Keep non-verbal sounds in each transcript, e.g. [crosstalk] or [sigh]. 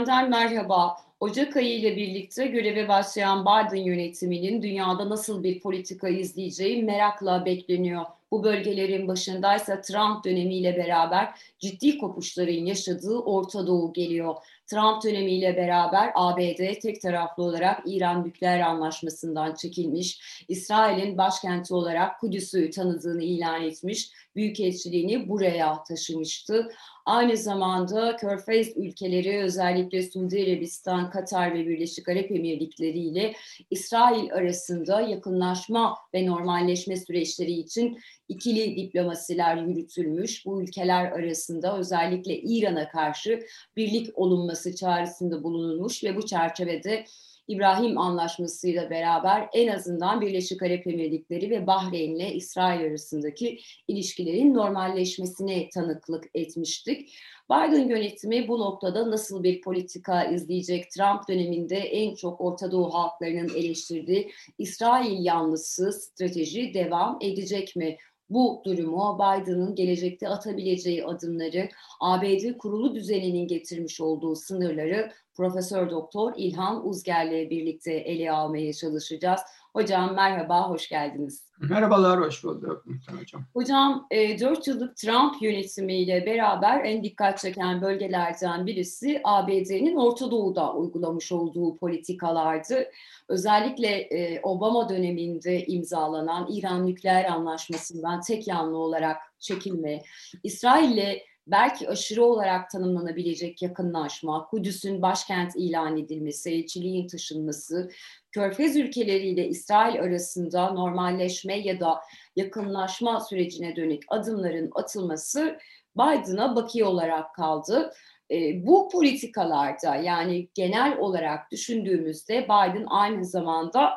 Gündemden merhaba. Ocak ayı ile birlikte göreve başlayan Biden yönetiminin dünyada nasıl bir politika izleyeceği merakla bekleniyor. Bu bölgelerin başındaysa Trump dönemiyle beraber ciddi kopuşların yaşadığı Orta Doğu geliyor. Trump dönemiyle beraber ABD tek taraflı olarak İran nükleer anlaşmasından çekilmiş, İsrail'in başkenti olarak Kudüs'ü tanıdığını ilan etmiş, büyükelçiliğini buraya taşımıştı. Aynı zamanda Körfez ülkeleri özellikle Suudi Arabistan, Katar ve Birleşik Arap Emirlikleri ile İsrail arasında yakınlaşma ve normalleşme süreçleri için ikili diplomasiler yürütülmüş. Bu ülkeler arasında özellikle İran'a karşı birlik olunması çağrısında bulunulmuş ve bu çerçevede İbrahim Anlaşması ile beraber en azından Birleşik Arap Emirlikleri ve Bahreyn ile İsrail arasındaki ilişkilerin normalleşmesine tanıklık etmiştik. Biden yönetimi bu noktada nasıl bir politika izleyecek? Trump döneminde en çok Orta Doğu halklarının eleştirdiği İsrail yanlısı strateji devam edecek mi? Bu durumu Biden'ın gelecekte atabileceği adımları, ABD kurulu düzeninin getirmiş olduğu sınırları Profesör Doktor İlhan Uzger'le birlikte ele almaya çalışacağız. Hocam merhaba, hoş geldiniz. Merhabalar, hoş bulduk Hocam. Hocam, e, 4 yıllık Trump yönetimiyle beraber en dikkat çeken bölgelerden birisi ABD'nin Orta Doğu'da uygulamış olduğu politikalardı. Özellikle e, Obama döneminde imzalanan İran nükleer anlaşmasından tek yanlı olarak çekilme, İsrail'le belki aşırı olarak tanımlanabilecek yakınlaşma, Kudüs'ün başkent ilan edilmesi, elçiliğin taşınması, Körfez ülkeleriyle İsrail arasında normalleşme ya da yakınlaşma sürecine dönük adımların atılması Biden'a bakiye olarak kaldı. E, bu politikalarda yani genel olarak düşündüğümüzde Biden aynı zamanda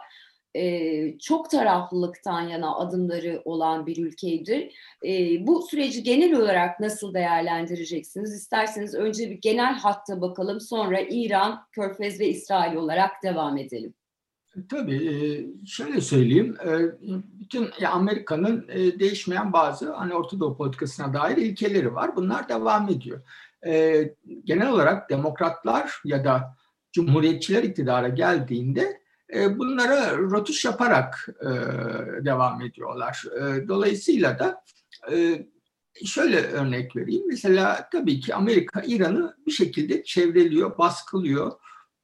e, çok taraflılıktan yana adımları olan bir ülkeydi. E, bu süreci genel olarak nasıl değerlendireceksiniz? İsterseniz önce bir genel hatta bakalım sonra İran, Körfez ve İsrail olarak devam edelim. Tabii şöyle söyleyeyim, bütün Amerika'nın değişmeyen bazı hani Orta Doğu politikasına dair ilkeleri var. Bunlar devam ediyor. Genel olarak demokratlar ya da cumhuriyetçiler iktidara geldiğinde bunlara rotuş yaparak e, devam ediyorlar. E, dolayısıyla da şöyle örnek vereyim. Mesela tabii ki Amerika İran'ı bir şekilde çevreliyor, baskılıyor.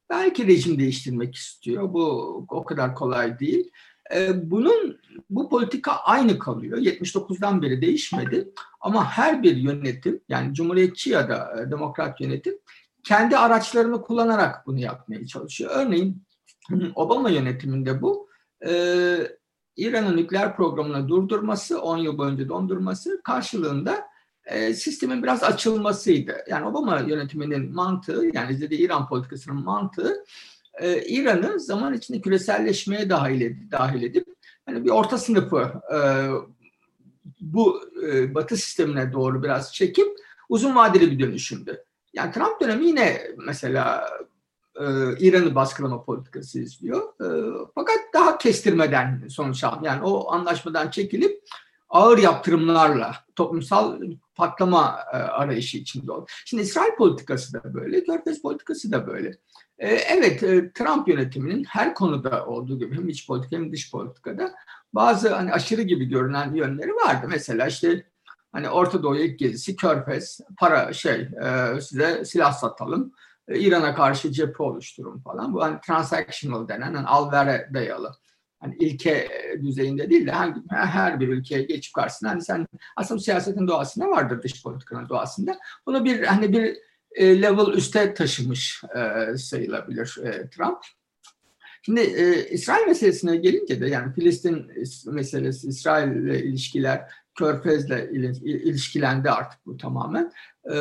Belki rejim değiştirmek istiyor. Bu o kadar kolay değil. Bunun bu politika aynı kalıyor. 79'dan beri değişmedi. Ama her bir yönetim yani cumhuriyetçi ya da demokrat yönetim kendi araçlarını kullanarak bunu yapmaya çalışıyor. Örneğin Obama yönetiminde bu e, İran'ın nükleer programını durdurması, 10 yıl boyunca dondurması karşılığında e, sistemin biraz açılmasıydı. Yani Obama yönetiminin mantığı, yani izlediği İran politikasının mantığı e, İran'ı zaman içinde küreselleşmeye dahil edip, dahil edip yani bir orta sınıfı e, bu e, batı sistemine doğru biraz çekip uzun vadeli bir dönüşümdü. Yani Trump dönemi yine mesela e, İran'ı baskılama politikası izliyor. E, fakat daha kestirmeden sonuç aldı. Yani o anlaşmadan çekilip ağır yaptırımlarla toplumsal patlama e, arayışı içinde oldu. Şimdi İsrail politikası da böyle, Körfez politikası da böyle. evet, Trump yönetiminin her konuda olduğu gibi hem iç politika hem dış politikada bazı hani aşırı gibi görünen yönleri vardı. Mesela işte hani Orta Doğu'ya ilk gezisi Körfez, para şey size silah satalım, İran'a karşı cephe oluşturun falan. Bu hani transactional denen hani al-vere dayalı. Hani ilke düzeyinde değil de hangi, her bir ülkeye geçip karşısına hani sen aslında siyasetin doğasında vardır dış politikanın doğasında. Bunu bir hani bir e, level üste taşımış e, sayılabilir e, Trump. Şimdi e, İsrail meselesine gelince de yani Filistin meselesi, İsrail ile ilişkiler, Körfez'le ilişkilendi artık bu tamamen. E,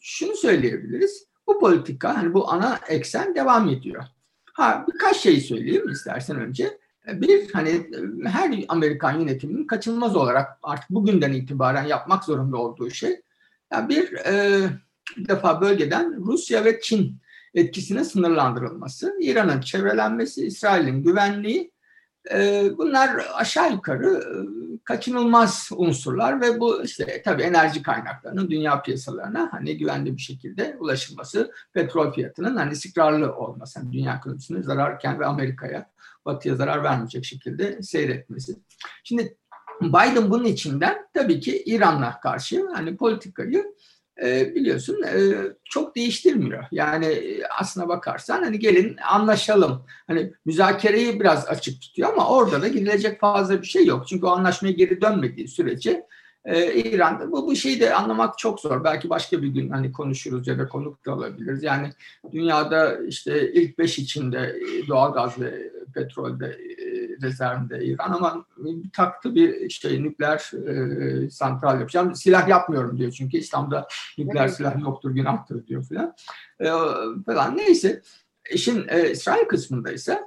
şunu söyleyebiliriz. Bu politika hani bu ana eksen devam ediyor. Ha birkaç şey söyleyeyim istersen önce. Bir hani her Amerikan yönetiminin kaçınılmaz olarak artık bugünden itibaren yapmak zorunda olduğu şey yani bir, e, bir defa bölgeden Rusya ve Çin etkisinin sınırlandırılması, İran'ın çevrelenmesi, İsrail'in güvenliği bunlar aşağı yukarı e, kaçınılmaz unsurlar ve bu işte tabii enerji kaynaklarının dünya piyasalarına hani güvenli bir şekilde ulaşılması, petrol fiyatının hani istikrarlı olması, hani dünya ekonomisine zararken ve Amerika'ya, Batı'ya zarar vermeyecek şekilde seyretmesi. Şimdi Biden bunun içinden tabii ki İran'la karşı hani politikayı e, biliyorsun e, çok değiştirmiyor. Yani e, aslına bakarsan hani gelin anlaşalım. Hani müzakereyi biraz açık tutuyor ama orada da gidilecek fazla bir şey yok. Çünkü o anlaşmaya geri dönmediği sürece e, İran'da bu, bu şeyi de anlamak çok zor. Belki başka bir gün hani konuşuruz ya da konuk da alabiliriz. Yani dünyada işte ilk beş içinde doğalgaz ve petrolde rezervinde İran ama taktı bir şey nükleer e, santral yapacağım. Silah yapmıyorum diyor çünkü İslam'da nükleer evet. silah yoktur, günahtır diyor filan. E, falan. Neyse işin e, İsrail kısmında ise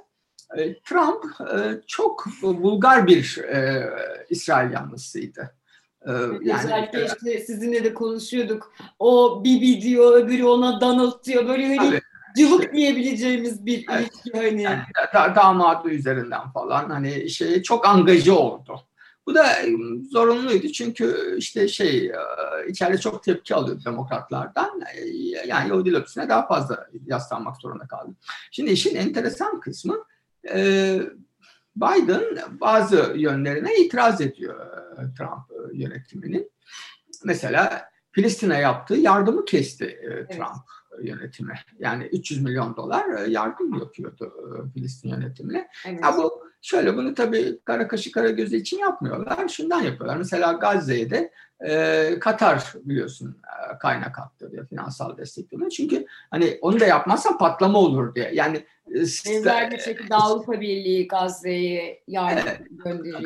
e, Trump e, çok vulgar bir e, İsrail yanlısıydı. Ee, yani, Özellikle işte sizinle de konuşuyorduk. O Bibi diyor, öbürü ona Donald diyor. Böyle hani tabii cıvık işte, diyebileceğimiz bir ilişki hani. Yani, da, damadı üzerinden falan hani şey çok angajı oldu. Bu da zorunluydu çünkü işte şey içeride çok tepki alıyordu demokratlardan. Yani Yahudi lobisine daha fazla yaslanmak zorunda kaldı. Şimdi işin enteresan kısmı Biden bazı yönlerine itiraz ediyor Trump yönetiminin. Mesela Filistin'e yaptığı yardımı kesti Trump. Evet yönetime. Yani 300 milyon dolar e, yardım yapıyordu e, Filistin yönetimine. Evet. Ya bu şöyle bunu tabii kara kaşı kara gözü için yapmıyorlar. Şundan yapıyorlar. Mesela Gazze'ye de e, Katar biliyorsun e, kaynak aktarıyor finansal destekliyor. Çünkü hani onu da yapmazsan patlama olur diye. Yani Benzer bir şekilde Avrupa Birliği Gazze'ye yardım evet, gönderiyor.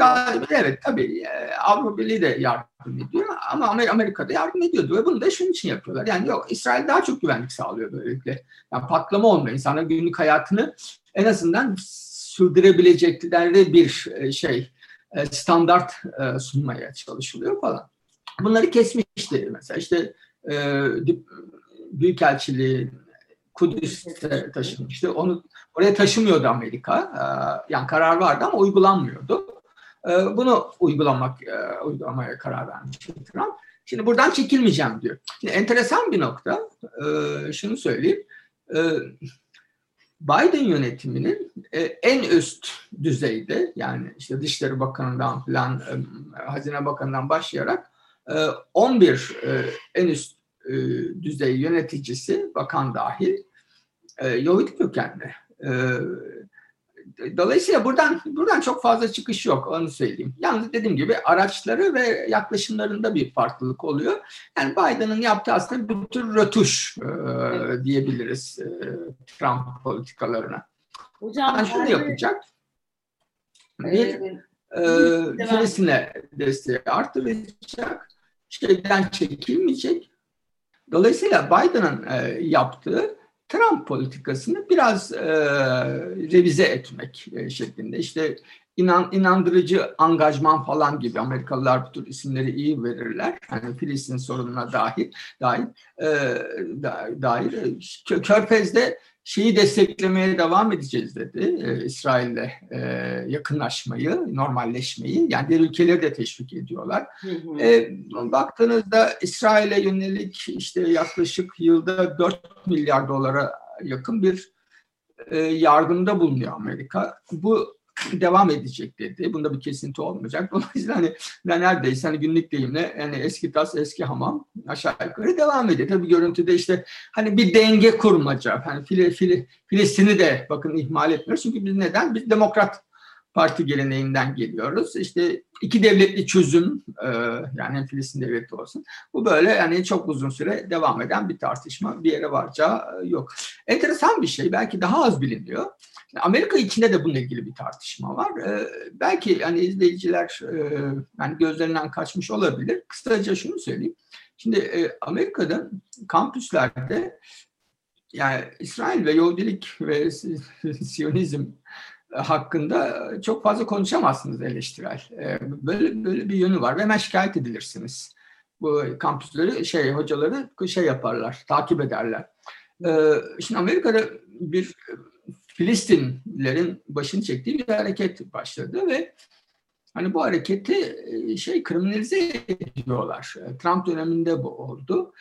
Evet tabii Avrupa Birliği de yardım ediyor ama Amerika'da yardım ediyordu ve bunu da şunun için yapıyorlar. Yani yok İsrail daha çok güvenlik sağlıyor böylelikle. Yani patlama olmuyor. İnsanlar günlük hayatını en azından sürdürebilecekleri bir şey standart sunmaya çalışılıyor falan. Bunları kesmişti mesela işte Büyükelçiliği Kudüs'te taşınmıştı. Onu oraya taşımıyordu Amerika. Yani karar vardı ama uygulanmıyordu. Bunu uygulamak e, uygulamaya karar vermiş Trump. Şimdi buradan çekilmeyeceğim diyor. Şimdi enteresan bir nokta. Şunu söyleyeyim. Biden yönetiminin e, en üst düzeyde yani işte Dışişleri Bakanı'ndan falan e, Hazine Bakanı'ndan başlayarak 11 en üst e, düzey yöneticisi, bakan dahil, e, Yahudi kökenli. E, dolayısıyla buradan buradan çok fazla çıkış yok onu söyleyeyim. Yalnız dediğim gibi araçları ve yaklaşımlarında bir farklılık oluyor. Yani Biden'ın yaptığı aslında bir tür rötuş e, diyebiliriz e, Trump politikalarına. Hocam yani şunu yapacak. Bir e, Filistin'e desteği artıracak. Şeyden çekilmeyecek Dolayısıyla Biden'ın e, yaptığı Trump politikasını biraz e, revize etmek e, şeklinde. İşte inan, inandırıcı angajman falan gibi Amerikalılar bu tür isimleri iyi verirler. Hani Filistin sorununa dahil, dahil e, da, dair. Körfez'de şeyi desteklemeye devam edeceğiz dedi. E, İsrail'le e, yakınlaşmayı, normalleşmeyi. Yani diğer ülkeleri de teşvik ediyorlar. Hı hı. E, baktığınızda İsrail'e yönelik işte yaklaşık yılda 4 milyar dolara yakın bir e, yardımda bulunuyor Amerika. Bu devam edecek dedi. Bunda bir kesinti olmayacak. [laughs] Dolayısıyla hani neredeyse hani günlük deyimle yani eski tas eski hamam aşağı yukarı devam ediyor. Tabii görüntüde işte hani bir denge kurmaca. Hani Fili, Fili, Filistin'i de bakın ihmal etmiyoruz. Çünkü biz neden? Biz demokrat parti geleneğinden geliyoruz. İşte iki devletli çözüm e, yani Filistin devleti olsun. Bu böyle yani çok uzun süre devam eden bir tartışma. Bir yere varacağı e, yok. Enteresan bir şey. Belki daha az biliniyor. Amerika içinde de bununla ilgili bir tartışma var. Ee, belki hani izleyiciler e, yani gözlerinden kaçmış olabilir. Kısaca şunu söyleyeyim. Şimdi e, Amerika'da kampüslerde yani İsrail ve Yahudilik ve Siyonizm hakkında çok fazla konuşamazsınız eleştirel. E, böyle böyle bir yönü var ve hemen şikayet edilirsiniz. Bu kampüsleri şey hocaları şey yaparlar, takip ederler. E, şimdi Amerika'da bir Filistinlilerin başını çektiği bir hareket başladı ve hani bu hareketi şey kriminalize ediyorlar. Trump döneminde bu oldu.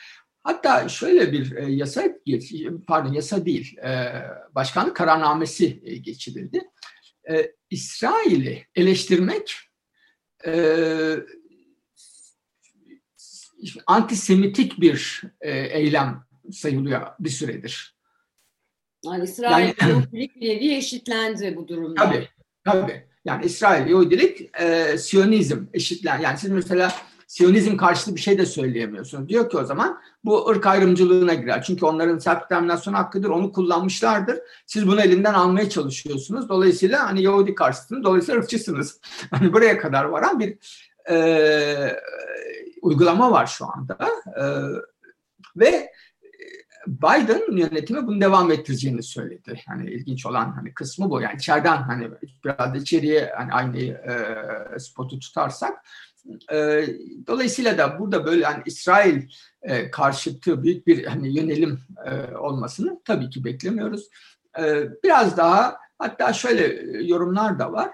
Hatta şöyle bir yasa pardon yasa değil başkanlık kararnamesi geçirildi. İsrail'i eleştirmek antisemitik bir eylem sayılıyor bir süredir. Yani İsrail yani, Yahudilik bir nevi eşitlendi bu durumda. Tabii, tabii. Yani İsrail Yahudilik, e, Siyonizm eşitlen. Yani siz mesela Siyonizm karşıtı bir şey de söyleyemiyorsunuz. Diyor ki o zaman bu ırk ayrımcılığına girer. Çünkü onların self determinasyon hakkıdır, onu kullanmışlardır. Siz bunu elinden almaya çalışıyorsunuz. Dolayısıyla hani Yahudi karşıtısınız, dolayısıyla ırkçısınız. [laughs] Hani buraya kadar varan bir e, uygulama var şu anda. E, ve Biden yönetimi bunu devam ettireceğini söyledi. Hani ilginç olan hani kısmı bu. Yani içeriden hani biraz da içeriye hani aynı e, spotu tutarsak e, dolayısıyla da burada böyle hani İsrail e, karşıtı büyük bir hani yönelim e, olmasını tabii ki beklemiyoruz. E, biraz daha hatta şöyle yorumlar da var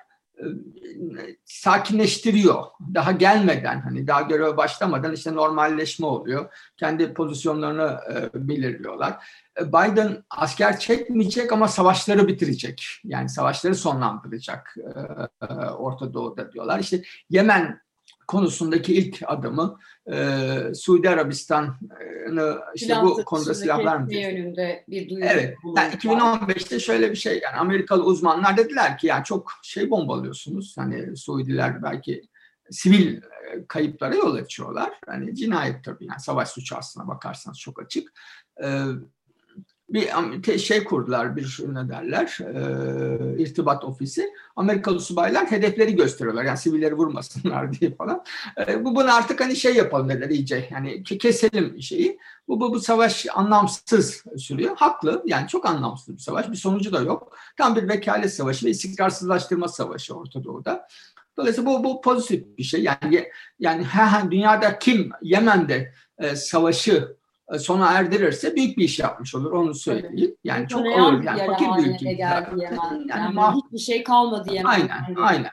sakinleştiriyor. Daha gelmeden hani daha göreve başlamadan işte normalleşme oluyor. Kendi pozisyonlarını e, belirliyorlar. E, Biden asker çekmeyecek ama savaşları bitirecek. Yani savaşları sonlandıracak e, e, Orta Doğu'da diyorlar. İşte Yemen konusundaki ilk adımı e, Suudi Arabistan'ı işte Silah bu konuda silah vermeyecek. yönünde bir duyuru. Evet. Yani 2015'te şöyle bir şey yani Amerikalı uzmanlar dediler ki yani çok şey bombalıyorsunuz. Hani Suudiler belki sivil kayıplara yol açıyorlar. Hani cinayet tabii yani savaş suçu aslına bakarsanız çok açık. Ee, bir şey kurdular bir ne derler e, irtibat ofisi. Amerikalı subaylar hedefleri gösteriyorlar. Yani sivilleri vurmasınlar [laughs] diye falan. E, bu bunu artık hani şey yapalım dediler iyice. Yani keselim şeyi. Bu, bu, bu savaş anlamsız sürüyor. Haklı. Yani çok anlamsız bir savaş. Bir sonucu da yok. Tam bir vekalet savaşı ve istikrarsızlaştırma savaşı Orta Doğu'da. Dolayısıyla bu, bu pozitif bir şey. Yani yani dünyada kim Yemen'de e, savaşı sona erdirirse büyük bir iş yapmış olur onu söyleyeyim. Yani çok ağır yani fakir bir ülke. Yani, yani, yani hiçbir şey kalmadı Yemen. Aynen, aynen.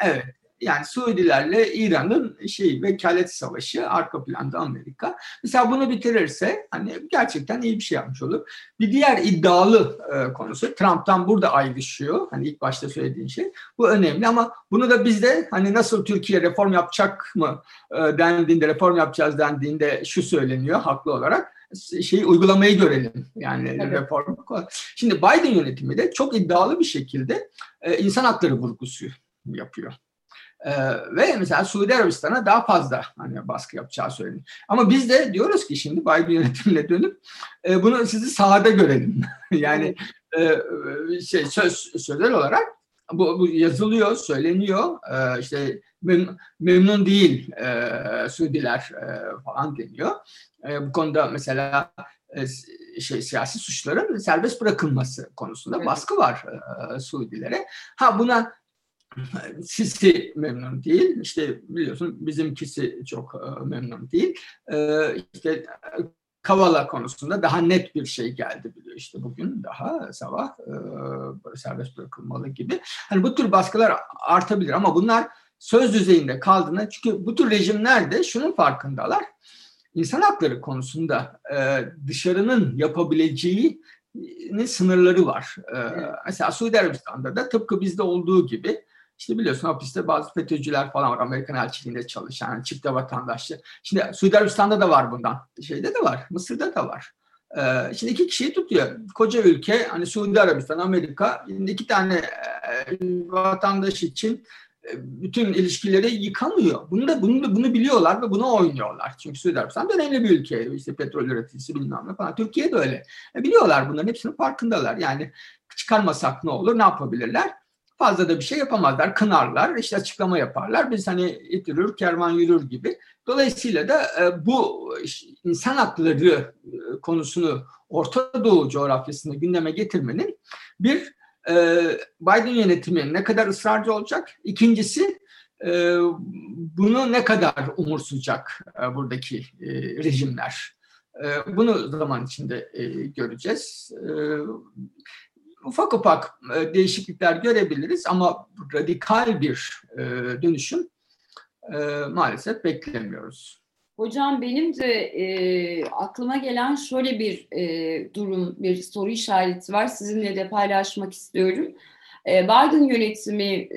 Evet yani Suudilerle İran'ın şey vekalet savaşı arka planda Amerika. Mesela bunu bitirirse hani gerçekten iyi bir şey yapmış olur. Bir diğer iddialı e, konusu Trump'tan burada ayrışıyor. Hani ilk başta söylediğin şey. Bu önemli ama bunu da bizde hani nasıl Türkiye reform yapacak mı e, dendiğinde reform yapacağız dendiğinde şu söyleniyor haklı olarak şeyi uygulamayı görelim. Yani evet. reform. Şimdi Biden yönetimi de çok iddialı bir şekilde e, insan hakları vurgusu yapıyor. Ee, ve mesela Suudi Arabistan'a daha fazla hani baskı yapacağı söyleniyor. Ama biz de diyoruz ki şimdi Biden yönetimine dönüp e, bunu sizi sahada görelim. [laughs] yani e, şey söz sözel olarak bu, bu yazılıyor, söyleniyor. E, işte mem, memnun değil e, Suudiler e, falan deniyor. E, bu konuda mesela e, şey siyasi suçların serbest bırakılması konusunda baskı var e, Suudilere. Ha buna Sisi memnun değil. İşte biliyorsun bizimkisi çok e, memnun değil. E, işte Kavala konusunda daha net bir şey geldi biliyor işte bugün daha sabah e, serbest bırakılmalı gibi. Hani bu tür baskılar artabilir ama bunlar söz düzeyinde kaldığında çünkü bu tür rejimlerde şunun farkındalar. İnsan hakları konusunda e, dışarının yapabileceğinin sınırları var. E, mesela Suudi Arabistan'da da tıpkı bizde olduğu gibi işte biliyorsun hapiste bazı FETÖ'cüler falan var. Amerikan elçiliğinde çalışan yani çifte vatandaşlı. Şimdi Suudi Arabistan'da da var bundan. Şeyde de var. Mısır'da da var. Ee, şimdi iki kişiyi tutuyor. Koca ülke hani Suudi Arabistan, Amerika iki tane e, vatandaş için e, bütün ilişkileri yıkamıyor. Bunu da bunu da bunu biliyorlar ve bunu oynuyorlar. Çünkü Suudi Arabistan önemli bir ülke. İşte petrol üreticisi bilmem ne falan. Türkiye de öyle. E, biliyorlar bunların hepsinin farkındalar. Yani çıkarmasak ne olur? Ne yapabilirler? Fazla da bir şey yapamazlar. Kınarlar, işte açıklama yaparlar. Biz hani itirir, kervan yürür gibi. Dolayısıyla da e, bu insan hakları e, konusunu Orta Doğu coğrafyasında gündeme getirmenin bir e, Biden yönetimi ne kadar ısrarcı olacak? İkincisi bunu ne kadar umursayacak buradaki rejimler? Bunu zaman içinde göreceğiz. Ufak ufak e, değişiklikler görebiliriz ama radikal bir e, dönüşüm e, maalesef beklemiyoruz. Hocam benim de e, aklıma gelen şöyle bir e, durum, bir soru işareti var. Sizinle de paylaşmak istiyorum. Biden yönetimi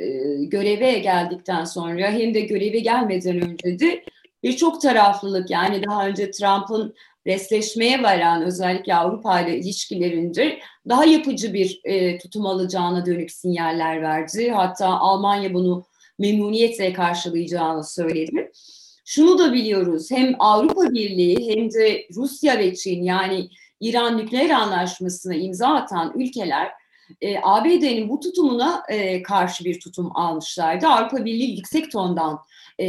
göreve geldikten sonra hem de göreve gelmeden önce de birçok taraflılık yani daha önce Trump'ın resleşmeye varan özellikle Avrupa ile ilişkilerinde daha yapıcı bir e, tutum alacağına dönük sinyaller verdi. Hatta Almanya bunu memnuniyetle karşılayacağını söyledi. Şunu da biliyoruz hem Avrupa Birliği hem de Rusya ve Çin yani İran nükleer anlaşmasına imza atan ülkeler e, ABD'nin bu tutumuna e, karşı bir tutum almışlardı. Avrupa Birliği yüksek tondan e,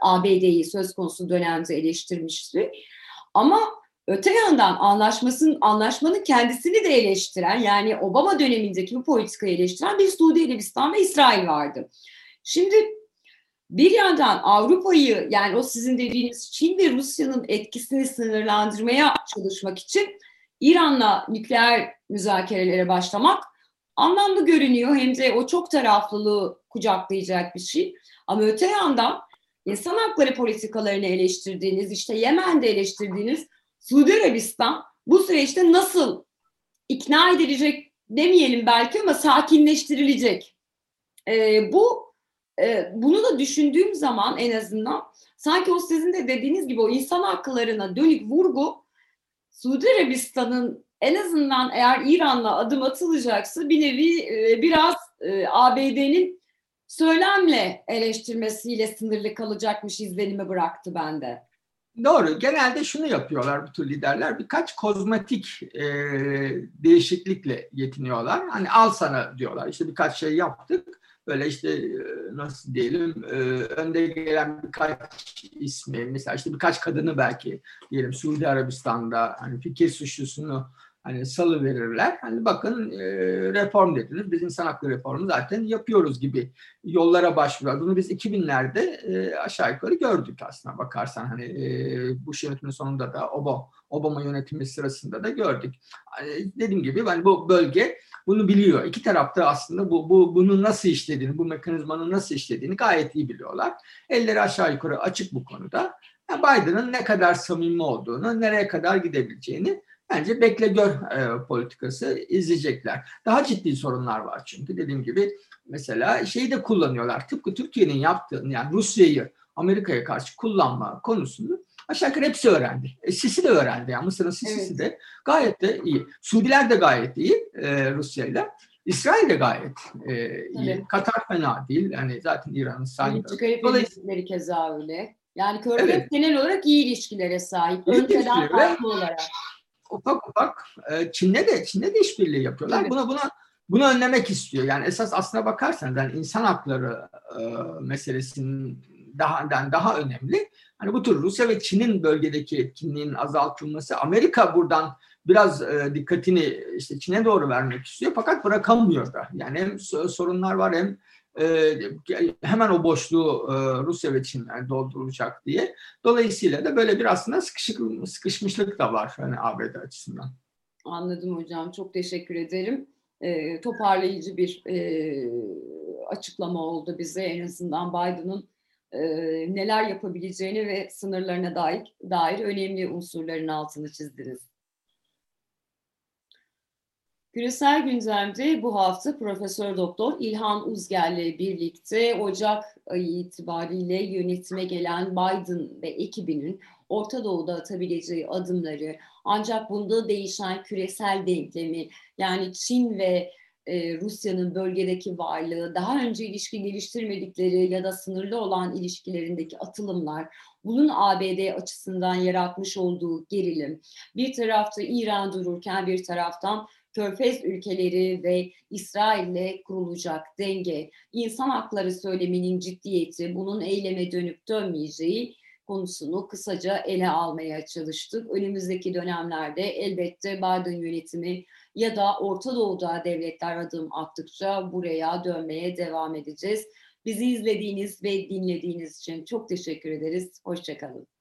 ABD'yi söz konusu dönemde eleştirmişti. Ama öte yandan anlaşmasının anlaşmanın kendisini de eleştiren yani Obama dönemindeki bu politikayı eleştiren bir Suudi Arabistan ve İsrail vardı. Şimdi bir yandan Avrupa'yı yani o sizin dediğiniz Çin ve Rusya'nın etkisini sınırlandırmaya çalışmak için İran'la nükleer müzakerelere başlamak anlamlı görünüyor. Hem de o çok taraflılığı kucaklayacak bir şey. Ama öte yandan insan hakları politikalarını eleştirdiğiniz, işte Yemen'de eleştirdiğiniz Suudi Arabistan bu süreçte nasıl ikna edilecek demeyelim belki ama sakinleştirilecek. Ee, bu e, bunu da düşündüğüm zaman en azından sanki o sizin de dediğiniz gibi o insan haklarına dönük vurgu Suudi Arabistan'ın en azından eğer İran'la adım atılacaksa bir nevi e, biraz e, ABD'nin söylemle eleştirmesiyle sınırlı kalacakmış izlenimi bıraktı bende. Doğru. Genelde şunu yapıyorlar bu tür liderler. Birkaç kozmetik e, değişiklikle yetiniyorlar. Hani al sana diyorlar. İşte birkaç şey yaptık. Böyle işte e, nasıl diyelim e, önde gelen birkaç ismi mesela işte birkaç kadını belki diyelim Suudi Arabistan'da hani fikir suçlusunu hani salı verirler. Hani bakın e, reform dediniz. Biz insan hakları reformu zaten yapıyoruz gibi yollara başvuruyor. Bunu biz 2000'lerde e, aşağı yukarı gördük aslında bakarsan. Hani e, bu yönetimin sonunda da Obama, Obama yönetimi sırasında da gördük. Hani dediğim gibi hani bu bölge bunu biliyor. İki tarafta aslında bu, bu bunu nasıl işlediğini, bu mekanizmanın nasıl işlediğini gayet iyi biliyorlar. Elleri aşağı yukarı açık bu konuda. Biden'ın ne kadar samimi olduğunu, nereye kadar gidebileceğini bence bekle gör e, politikası izleyecekler. Daha ciddi sorunlar var çünkü dediğim gibi mesela şeyi de kullanıyorlar. Tıpkı Türkiye'nin yaptığını yani Rusya'yı Amerika'ya karşı kullanma konusunu aşağı yukarı hepsi öğrendi. E, Sisi de öğrendi. Yani Mısır'ın Sisi evet. de gayet de iyi. Suudiler de gayet iyi e, Rusya ile. İsrail de gayet e, iyi. Evet. Katar fena değil. Yani zaten İran'ın sahibi. Dolayısıyla keza öyle. Yani Körfez evet. genel olarak iyi ilişkilere sahip. Önceden farklı olarak ufak ufak e, Çin'le de Çin'le de işbirliği yapıyorlar. Evet. Buna buna bunu önlemek istiyor. Yani esas aslına bakarsanız yani insan hakları e, meselesinin daha daha önemli. Hani bu tür Rusya ve Çin'in bölgedeki etkinliğinin azaltılması Amerika buradan biraz e, dikkatini işte Çin'e doğru vermek istiyor fakat bırakamıyor da. Yani hem sorunlar var hem hemen o boşluğu e, Rusya ve Çin dolduracak diye. Dolayısıyla da böyle bir aslında sıkışık, sıkışmışlık da var hani ABD açısından. Anladım hocam. Çok teşekkür ederim. E, toparlayıcı bir e, açıklama oldu bize en azından Biden'ın e, neler yapabileceğini ve sınırlarına dair, dair önemli unsurların altını çizdiniz. Küresel gündemde bu hafta Profesör Doktor İlhan Uzger'le birlikte Ocak ayı itibariyle yönetime gelen Biden ve ekibinin Orta Doğu'da atabileceği adımları ancak bunda değişen küresel denklemi yani Çin ve e, Rusya'nın bölgedeki varlığı, daha önce ilişki geliştirmedikleri ya da sınırlı olan ilişkilerindeki atılımlar, bunun ABD açısından yaratmış olduğu gerilim, bir tarafta İran dururken bir taraftan Körfez ülkeleri ve İsrail'le kurulacak denge, insan hakları söyleminin ciddiyeti, bunun eyleme dönüp dönmeyeceği konusunu kısaca ele almaya çalıştık. Önümüzdeki dönemlerde elbette Biden yönetimi ya da Orta Doğu'da devletler adım attıkça buraya dönmeye devam edeceğiz. Bizi izlediğiniz ve dinlediğiniz için çok teşekkür ederiz. Hoşçakalın.